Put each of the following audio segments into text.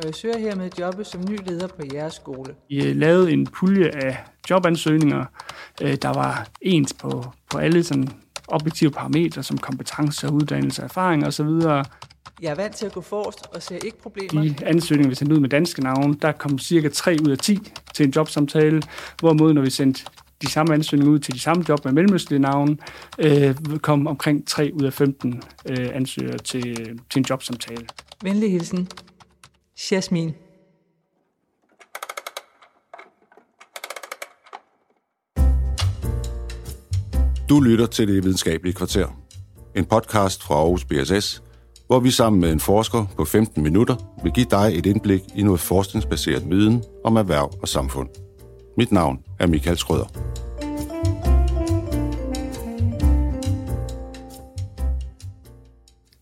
og jeg søger hermed jobbet som ny leder på jeres skole. Vi lavede en pulje af jobansøgninger, øh, der var ens på, på alle sådan objektive parametre, som kompetence, uddannelse, erfaring osv. Jeg er vant til at gå forrest og ser ikke problemer. De ansøgninger, vi sendte ud med danske navne, der kom cirka 3 ud af 10 til en jobsamtale, hvorimod når vi sendte de samme ansøgninger ud til de samme job med mellemøstlige navne, øh, kom omkring 3 ud af 15 øh, ansøgere til, til en jobsamtale. Venlig hilsen. Jasmin. Du lytter til Det Videnskabelige Kvarter. En podcast fra Aarhus BSS, hvor vi sammen med en forsker på 15 minutter vil give dig et indblik i noget forskningsbaseret viden om erhverv og samfund. Mit navn er Michael Skrøder.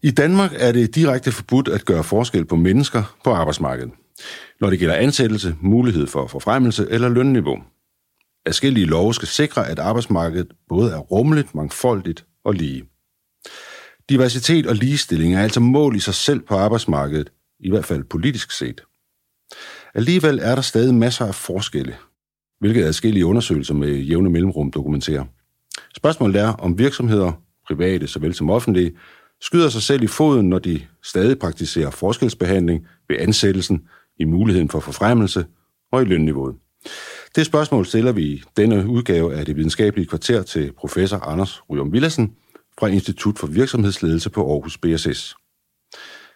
I Danmark er det direkte forbudt at gøre forskel på mennesker på arbejdsmarkedet, når det gælder ansættelse, mulighed for forfremmelse eller lønniveau. Forskellige love skal sikre, at arbejdsmarkedet både er rummeligt, mangfoldigt og lige. Diversitet og ligestilling er altså mål i sig selv på arbejdsmarkedet, i hvert fald politisk set. Alligevel er der stadig masser af forskelle, hvilket adskillige undersøgelser med jævne mellemrum dokumenterer. Spørgsmålet er, om virksomheder, private såvel som offentlige, skyder sig selv i foden, når de stadig praktiserer forskelsbehandling ved ansættelsen, i muligheden for forfremmelse og i lønniveauet. Det spørgsmål stiller vi i denne udgave af det videnskabelige kvarter til professor Anders Ryum Villadsen fra Institut for Virksomhedsledelse på Aarhus BSS.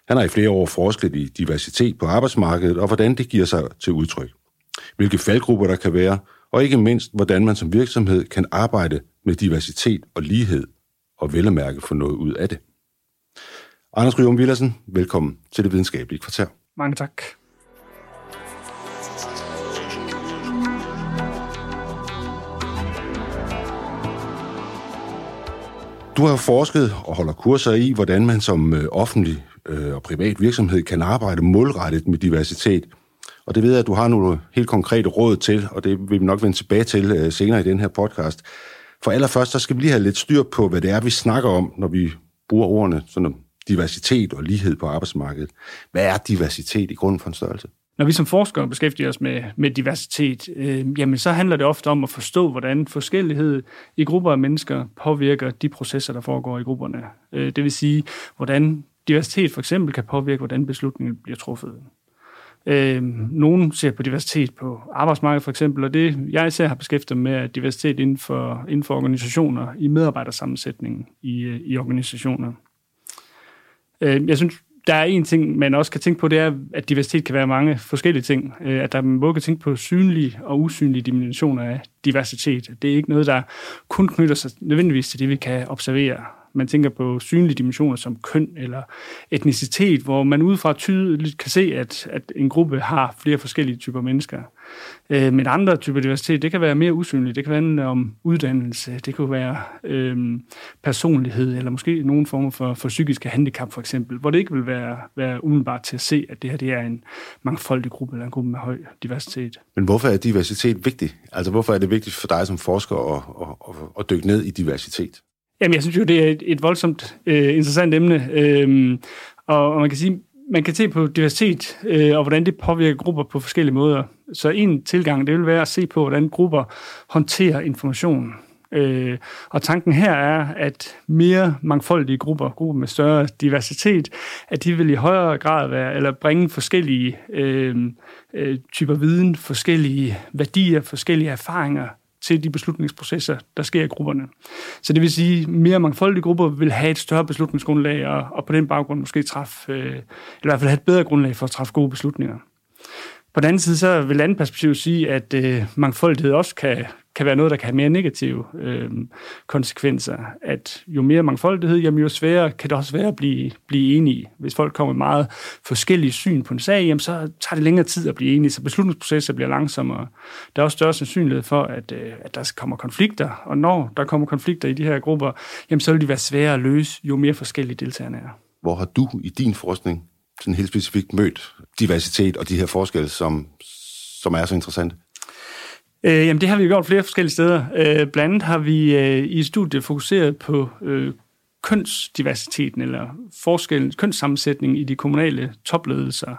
Han har i flere år forsket i diversitet på arbejdsmarkedet og hvordan det giver sig til udtryk. Hvilke faldgrupper der kan være, og ikke mindst, hvordan man som virksomhed kan arbejde med diversitet og lighed, og vel at mærke få noget ud af det. Anders Ryum Villadsen, velkommen til det videnskabelige kvarter. Mange tak. Du har forsket og holder kurser i, hvordan man som øh, offentlig øh, og privat virksomhed kan arbejde målrettet med diversitet. Og det ved jeg, at du har nogle helt konkrete råd til, og det vil vi nok vende tilbage til øh, senere i den her podcast. For allerførst, så skal vi lige have lidt styr på, hvad det er, vi snakker om, når vi bruger ordene sådan diversitet og lighed på arbejdsmarkedet. Hvad er diversitet i grunden for en størrelse? Når vi som forskere beskæftiger os med, med diversitet, øh, jamen så handler det ofte om at forstå, hvordan forskellighed i grupper af mennesker påvirker de processer, der foregår i grupperne. Øh, det vil sige, hvordan diversitet for eksempel kan påvirke, hvordan beslutningen bliver truffet. Øh, nogen ser på diversitet på arbejdsmarkedet for eksempel, og det jeg især har beskæftiget med er diversitet inden for, inden for organisationer, i medarbejdersammensætningen i, øh, i organisationer. Øh, jeg synes, der er en ting, man også kan tænke på, det er, at diversitet kan være mange forskellige ting. Øh, at der man både kan tænke på synlige og usynlige dimensioner af diversitet. Det er ikke noget, der kun knytter sig nødvendigvis til det, vi kan observere man tænker på synlige dimensioner som køn eller etnicitet, hvor man udefra tydeligt kan se, at, at en gruppe har flere forskellige typer mennesker. Øh, men andre typer diversitet, det kan være mere usynligt. Det kan være om uddannelse, det kan være øh, personlighed, eller måske nogen form for, for psykiske handicap for eksempel, hvor det ikke vil være, være umiddelbart til at se, at det her det er en mangfoldig gruppe, eller en gruppe med høj diversitet. Men hvorfor er diversitet vigtig? Altså hvorfor er det vigtigt for dig som forsker at, at, at, at dykke ned i diversitet? Jamen, jeg synes jo, det er et, et voldsomt øh, interessant emne. Øhm, og, og man kan sige, man kan se på diversitet øh, og hvordan det påvirker grupper på forskellige måder. Så en tilgang, det vil være at se på, hvordan grupper håndterer information. Øh, og tanken her er, at mere mangfoldige grupper, grupper med større diversitet, at de vil i højere grad være, eller bringe forskellige øh, øh, typer viden, forskellige værdier, forskellige erfaringer til de beslutningsprocesser, der sker i grupperne. Så det vil sige, at mere mangfoldige grupper vil have et større beslutningsgrundlag, og, og på den baggrund måske træffe, øh, eller i hvert fald have et bedre grundlag for at træffe gode beslutninger. På den anden side, så vil andet perspektiv sige, at øh, mangfoldighed også kan, kan være noget, der kan have mere negative øh, konsekvenser. At jo mere mangfoldighed, jamen jo sværere kan det også være at blive, blive enige. Hvis folk kommer med meget forskellige syn på en sag, jamen så tager det længere tid at blive enige, så beslutningsprocesser bliver langsommere. Der er også større sandsynlighed for, at, øh, at der kommer konflikter, og når der kommer konflikter i de her grupper, jamen så vil de være sværere at løse, jo mere forskellige deltagerne er. Hvor har du i din forskning sådan helt specifikt mødt diversitet og de her forskelle, som, som er så interessante? Øh, jamen, det har vi gjort flere forskellige steder. Øh, blandt andet har vi øh, i studiet fokuseret på øh, kønsdiversiteten, eller forskellen, kønssammensætningen i de kommunale topledelser.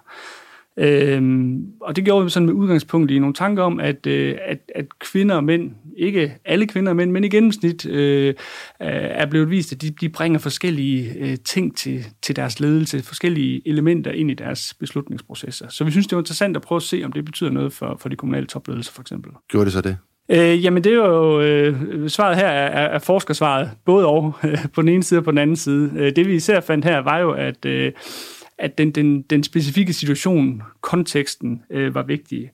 Øhm, og det gjorde vi sådan med udgangspunkt i nogle tanker om, at, øh, at, at kvinder og mænd, ikke alle kvinder og mænd, men i gennemsnit øh, er blevet vist, at de, de bringer forskellige øh, ting til, til deres ledelse, forskellige elementer ind i deres beslutningsprocesser. Så vi synes, det var interessant at prøve at se, om det betyder noget for, for de kommunale topledelser for eksempel. Gjorde det så det? Øh, jamen det er jo, øh, svaret her er, er forskersvaret, både og, øh, på den ene side og på den anden side. Øh, det vi især fandt her var jo, at, øh, at den, den, den specifikke situation, konteksten, øh, var vigtig.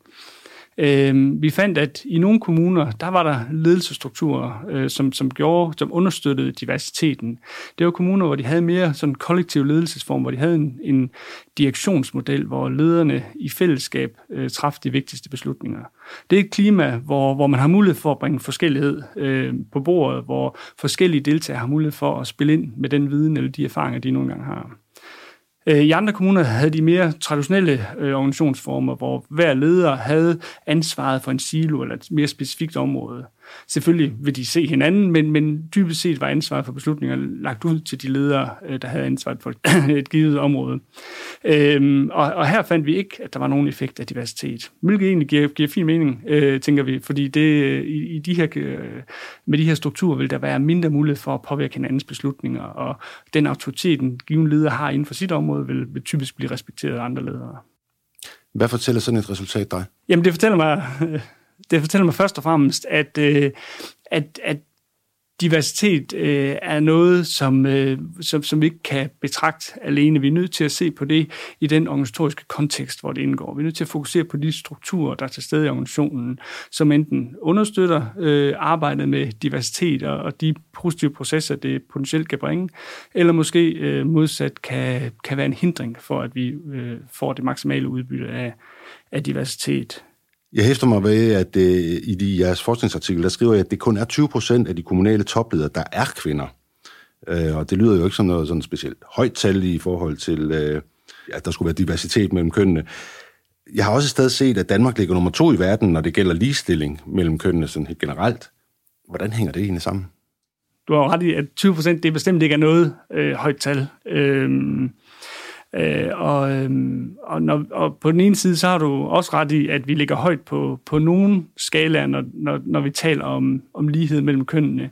Øh, vi fandt, at i nogle kommuner, der var der ledelsesstrukturer, øh, som, som gjorde, som understøttede diversiteten. Det var kommuner, hvor de havde mere sådan kollektiv ledelsesform, hvor de havde en, en direktionsmodel, hvor lederne i fællesskab øh, træffede de vigtigste beslutninger. Det er et klima, hvor, hvor man har mulighed for at bringe forskellighed øh, på bordet, hvor forskellige deltagere har mulighed for at spille ind med den viden eller de erfaringer, de nogle gange har. Øh, I andre kommuner havde de mere traditionelle øh, organisationsformer, hvor hver leder havde ansvaret for en silo eller et mere specifikt område. Selvfølgelig vil de se hinanden, men, men dybest set var ansvaret for beslutninger lagt ud til de ledere, øh, der havde ansvaret for et givet område. Øhm, og, og her fandt vi ikke, at der var nogen effekt af diversitet. Hvilket egentlig giver, giver fin mening, øh, tænker vi, fordi det, i, i de her, øh, med de her strukturer vil der være mindre mulighed for at påvirke hinandens beslutninger, og den autoritet, en given leder har inden for sit område, vil, vil typisk blive respekteret af andre ledere. Hvad fortæller sådan et resultat dig? Jamen, det fortæller mig, det fortæller mig først og fremmest, at, øh, at, at diversitet øh, er noget, som, øh, som, som vi ikke kan betragte alene. Vi er nødt til at se på det i den organisatoriske kontekst, hvor det indgår. Vi er nødt til at fokusere på de strukturer, der er til stede i organisationen, som enten understøtter øh, arbejdet med diversitet og, og de positive processer, det potentielt kan bringe, eller måske øh, modsat kan, kan være en hindring for, at vi øh, får det maksimale udbytte af, af diversitet. Jeg hæfter mig ved, at øh, i de, jeres forskningsartikel, der skriver jeg, at det kun er 20 procent af de kommunale topledere, der er kvinder. Øh, og det lyder jo ikke som noget sådan specielt højt tal i forhold til, øh, at der skulle være diversitet mellem kønnene. Jeg har også et sted set, at Danmark ligger nummer to i verden, når det gælder ligestilling mellem kønnene sådan helt generelt. Hvordan hænger det egentlig sammen? Du har ret i, at 20 procent, det bestemt ikke er noget øh, højt tal. Øh, Øh, og, øh, og, når, og på den ene side, så har du også ret i, at vi ligger højt på, på nogle skalaer, når, når, når vi taler om, om lighed mellem kønnene.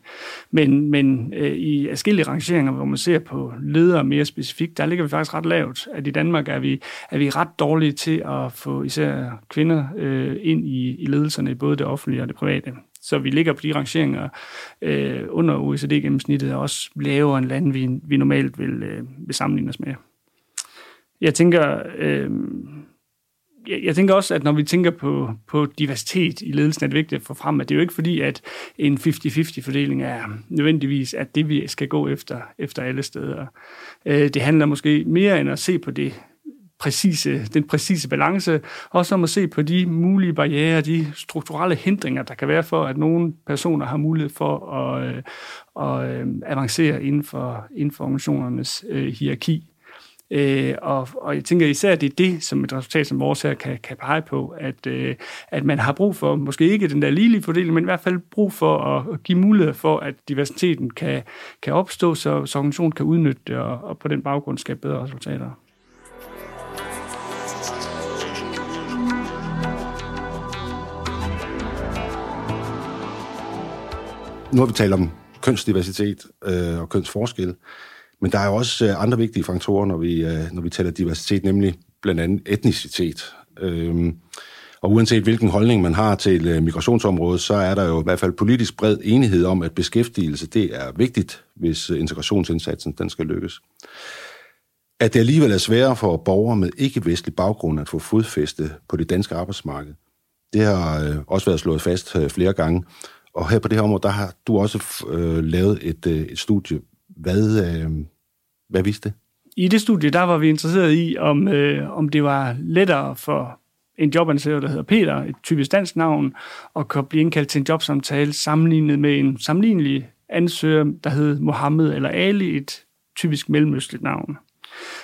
Men, men øh, i forskellige rangeringer, hvor man ser på ledere mere specifikt, der ligger vi faktisk ret lavt. At i Danmark er vi, er vi ret dårlige til at få især kvinder øh, ind i, i ledelserne i både det offentlige og det private. Så vi ligger på de rangeringer øh, under OECD-gennemsnittet, og også lavere end lande, vi, vi normalt vil, øh, vil sammenligne os med jeg tænker, øh, jeg, jeg tænker også, at når vi tænker på, på diversitet i ledelsen, er det vigtigt at få frem, at det er jo ikke fordi, at en 50-50-fordeling er nødvendigvis at det, vi skal gå efter, efter alle steder. Øh, det handler måske mere end at se på det præcise, den præcise balance, også om at se på de mulige barriere, de strukturelle hindringer, der kan være for, at nogle personer har mulighed for at, øh, at, øh, avancere inden for, inden for organisationernes øh, hierarki. Øh, og, og jeg tænker især, at det er det, som et resultat som vores her kan, kan pege på, at, øh, at man har brug for, måske ikke den der ligelige fordeling, men i hvert fald brug for at give mulighed for, at diversiteten kan, kan opstå, så, så organisationen kan udnytte det, og, og på den baggrund skabe bedre resultater. Nu har vi talt om kønsdiversitet øh, og kønsforskel. Men der er jo også øh, andre vigtige faktorer, når vi, øh, når vi taler diversitet, nemlig blandt andet etnicitet. Øhm, og uanset hvilken holdning man har til øh, migrationsområdet, så er der jo i hvert fald politisk bred enighed om, at beskæftigelse det er vigtigt, hvis integrationsindsatsen den skal lykkes. At det alligevel er sværere for borgere med ikke-vestlig baggrund at få fodfæste på det danske arbejdsmarked, det har også været slået fast flere gange. Og her på det her område, der har du også øh, lavet et, et studie, hvad, øh, hvad viste det? I det studie, der var vi interesseret i, om, øh, om det var lettere for en jobansøger, der hedder Peter, et typisk dansk navn, og kan blive indkaldt til en jobsamtale sammenlignet med en sammenlignelig ansøger, der hed Mohammed eller Ali, et typisk mellemøstligt navn.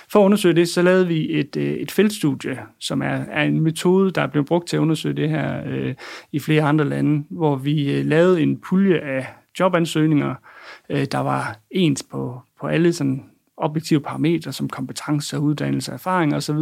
For at undersøge det, så lavede vi et, øh, et feltstudie, som er, er en metode, der er blevet brugt til at undersøge det her øh, i flere andre lande, hvor vi øh, lavede en pulje af jobansøgninger, øh, der var ens på, på alle sådan objektive parametre som kompetencer, uddannelse, erfaring osv.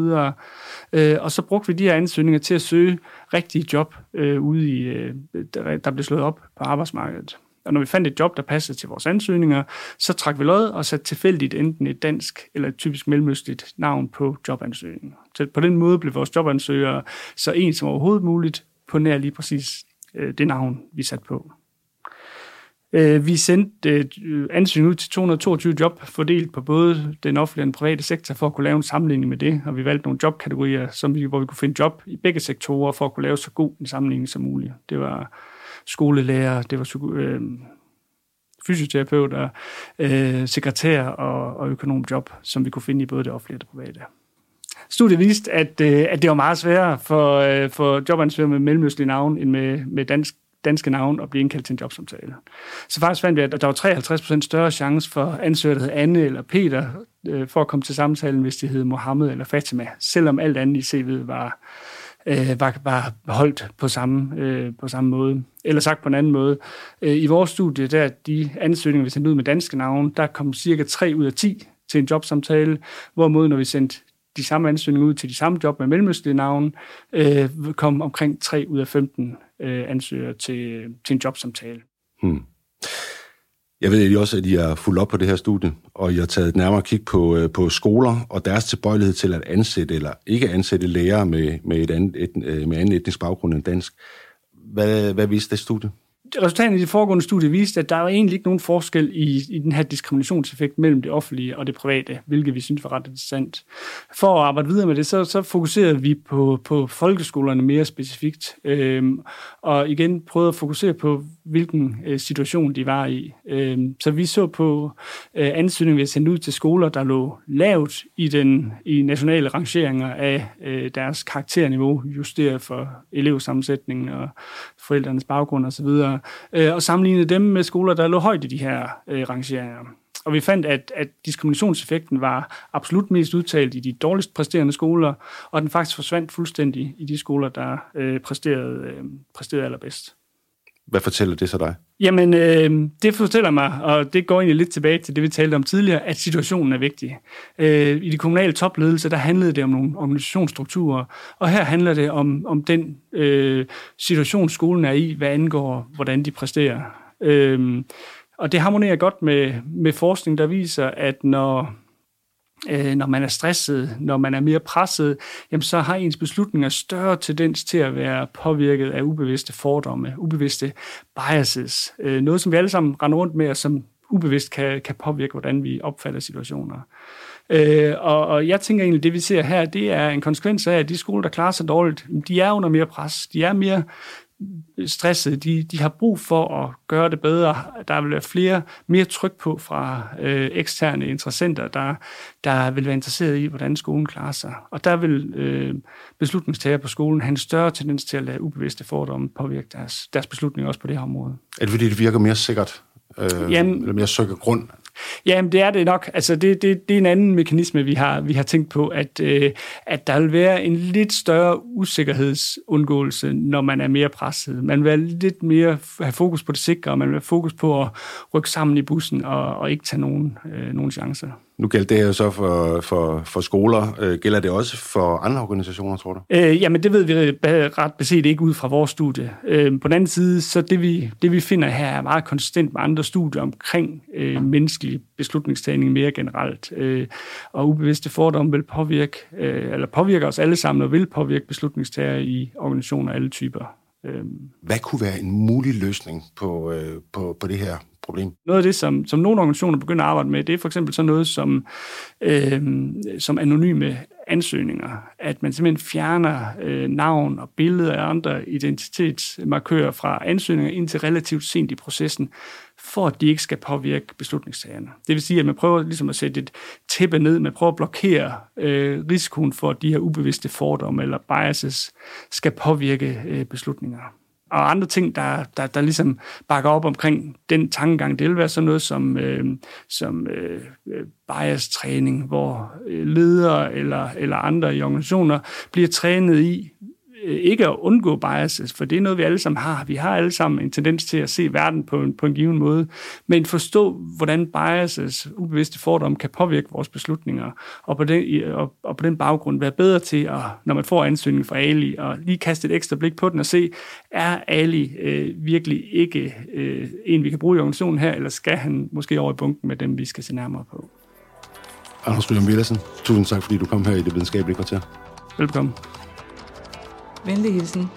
Øh, og så brugte vi de her ansøgninger til at søge rigtige job øh, ude i, øh, der blev slået op på arbejdsmarkedet. Og når vi fandt et job, der passede til vores ansøgninger, så trak vi lod og satte tilfældigt enten et dansk eller et typisk mellemøstligt navn på jobansøgningen. Så på den måde blev vores jobansøgere så en som overhovedet muligt på nær lige præcis øh, det navn, vi satte på. Øh, vi sendte øh, ansøgning ud til 222 job, fordelt på både den offentlige og den private sektor, for at kunne lave en sammenligning med det. Og vi valgte nogle jobkategorier, som vi, hvor vi kunne finde job i begge sektorer, for at kunne lave så god en sammenligning som muligt. Det var skolelærer, det var øh, fysioterapeuter, øh, sekretær og, og økonomjob, som vi kunne finde i både det offentlige og det private. Studiet viste, at, øh, at det var meget sværere for, øh, for jobansøgere med mellemøstlige navn end med, med dansk danske navn og blive indkaldt til en jobsamtale. Så faktisk fandt vi, at der var 53% større chance for ansøgere, der hed Anne eller Peter, øh, for at komme til samtalen, hvis de hed Mohammed eller Fatima, selvom alt andet i CV'et var, øh, var, var holdt på samme, øh, på samme måde. Eller sagt på en anden måde. Øh, I vores studie, der de ansøgninger, vi sendte ud med danske navne, der kom cirka 3 ud af 10 til en jobsamtale, hvorimod når vi sendte de samme ansøgninger ud til de samme job med mellemøstlige navne, øh, kom omkring 3 ud af 15 øh, ansøgere til, til en jobsamtale. Hmm. Jeg ved også, at I har fulgt op på det her studie, og I har taget et nærmere kig på, øh, på skoler og deres tilbøjelighed til at ansætte eller ikke ansætte lærere med, med, et andet, et, øh, med anden etnisk baggrund end dansk. Hvad, hvad viste det studie? Resultaterne i det foregående studie viste, at der var egentlig ikke nogen forskel i, i den her diskriminationseffekt mellem det offentlige og det private, hvilket vi synes var ret interessant. For at arbejde videre med det, så, så fokuserede vi på, på folkeskolerne mere specifikt, øhm, og igen prøvede at fokusere på, hvilken øh, situation de var i. Øhm, så vi så på øh, ansøgninger, vi sendte ud til skoler, der lå lavt i den i nationale rangeringer af øh, deres karakterniveau, justeret for elevsammensætningen og forældrenes baggrund osv., og, øh, og sammenlignede dem med skoler, der lå højt i de her øh, rangeringer. Og vi fandt, at, at diskriminationseffekten var absolut mest udtalt i de dårligst præsterende skoler, og den faktisk forsvandt fuldstændig i de skoler, der øh, præsterede, øh, præsterede allerbedst. Hvad fortæller det så dig? Jamen, øh, det fortæller mig, og det går egentlig lidt tilbage til det, vi talte om tidligere, at situationen er vigtig. Øh, I de kommunale topledelse, der handlede det om nogle organisationsstrukturer, og her handler det om, om den øh, situation, skolen er i, hvad angår, hvordan de præsterer. Øh, og det harmonerer godt med, med forskning, der viser, at når øh, når man er stresset, når man er mere presset, jamen så har ens beslutninger større tendens til at være påvirket af ubevidste fordomme, ubevidste biases. Øh, noget, som vi alle sammen render rundt med, og som ubevidst kan, kan påvirke, hvordan vi opfatter situationer. Øh, og, og jeg tænker egentlig, det vi ser her, det er en konsekvens af, at de skoler, der klarer sig dårligt, de er under mere pres. De er mere stresset. De, de har brug for at gøre det bedre. Der vil være flere, mere tryk på fra øh, eksterne interessenter, der, der vil være interesseret i, hvordan skolen klarer sig. Og der vil øh, beslutningstager på skolen have en større tendens til at lade ubevidste fordomme påvirke deres, deres beslutninger også på det her område. Er det fordi, det virker mere sikkert? Øh, Jamen, eller mere sikker grund? Jamen, det er det nok. Altså, det, det, det er en anden mekanisme, vi har, vi har tænkt på, at, øh, at der vil være en lidt større usikkerhedsundgåelse, når man er mere presset. Man vil lidt mere have fokus på det sikre, og man vil have fokus på at rykke sammen i bussen og, og ikke tage nogen, øh, nogen chancer. Nu gælder det jo så for, for, for skoler. Øh, gælder det også for andre organisationer, tror du? Øh, jamen, det ved vi ret beset ikke ud fra vores studie. Øh, på den anden side, så det vi, det vi finder her er meget konsistent med andre studier omkring øh, menneskelig beslutningstagning mere generelt. Øh, og ubevidste fordomme vil påvirke, øh, eller påvirker os alle sammen og vil påvirke beslutningstager i organisationer af alle typer. Øh. Hvad kunne være en mulig løsning på, øh, på, på det her problem. Noget af det, som, som nogle organisationer begynder at arbejde med, det er for eksempel sådan noget som, øh, som anonyme ansøgninger. At man simpelthen fjerner øh, navn og billeder af andre identitetsmarkører fra ansøgninger indtil relativt sent i processen, for at de ikke skal påvirke beslutningstagerne. Det vil sige, at man prøver ligesom at sætte et tæppe ned, man prøver at blokere øh, risikoen for, at de her ubevidste fordomme eller biases skal påvirke øh, beslutninger og andre ting, der, der, der ligesom bakker op omkring den tankegang. Det vil være sådan noget som, øh, som øh, øh bias-træning, hvor øh, ledere eller, eller andre i organisationer bliver trænet i ikke at undgå biases, for det er noget, vi alle sammen har. Vi har alle sammen en tendens til at se verden på en, på en given måde, men forstå, hvordan biases, ubevidste fordomme, kan påvirke vores beslutninger, og på den, og, og på den baggrund være bedre til, at, når man får ansøgning fra Ali, og lige kaste et ekstra blik på den og se, er Ali øh, virkelig ikke øh, en, vi kan bruge i organisationen her, eller skal han måske over i bunken med dem, vi skal se nærmere på? Anders William Villersen, tusind tak, fordi du kom her i det videnskabelige kvarter. Velkommen. Venlig hilsen,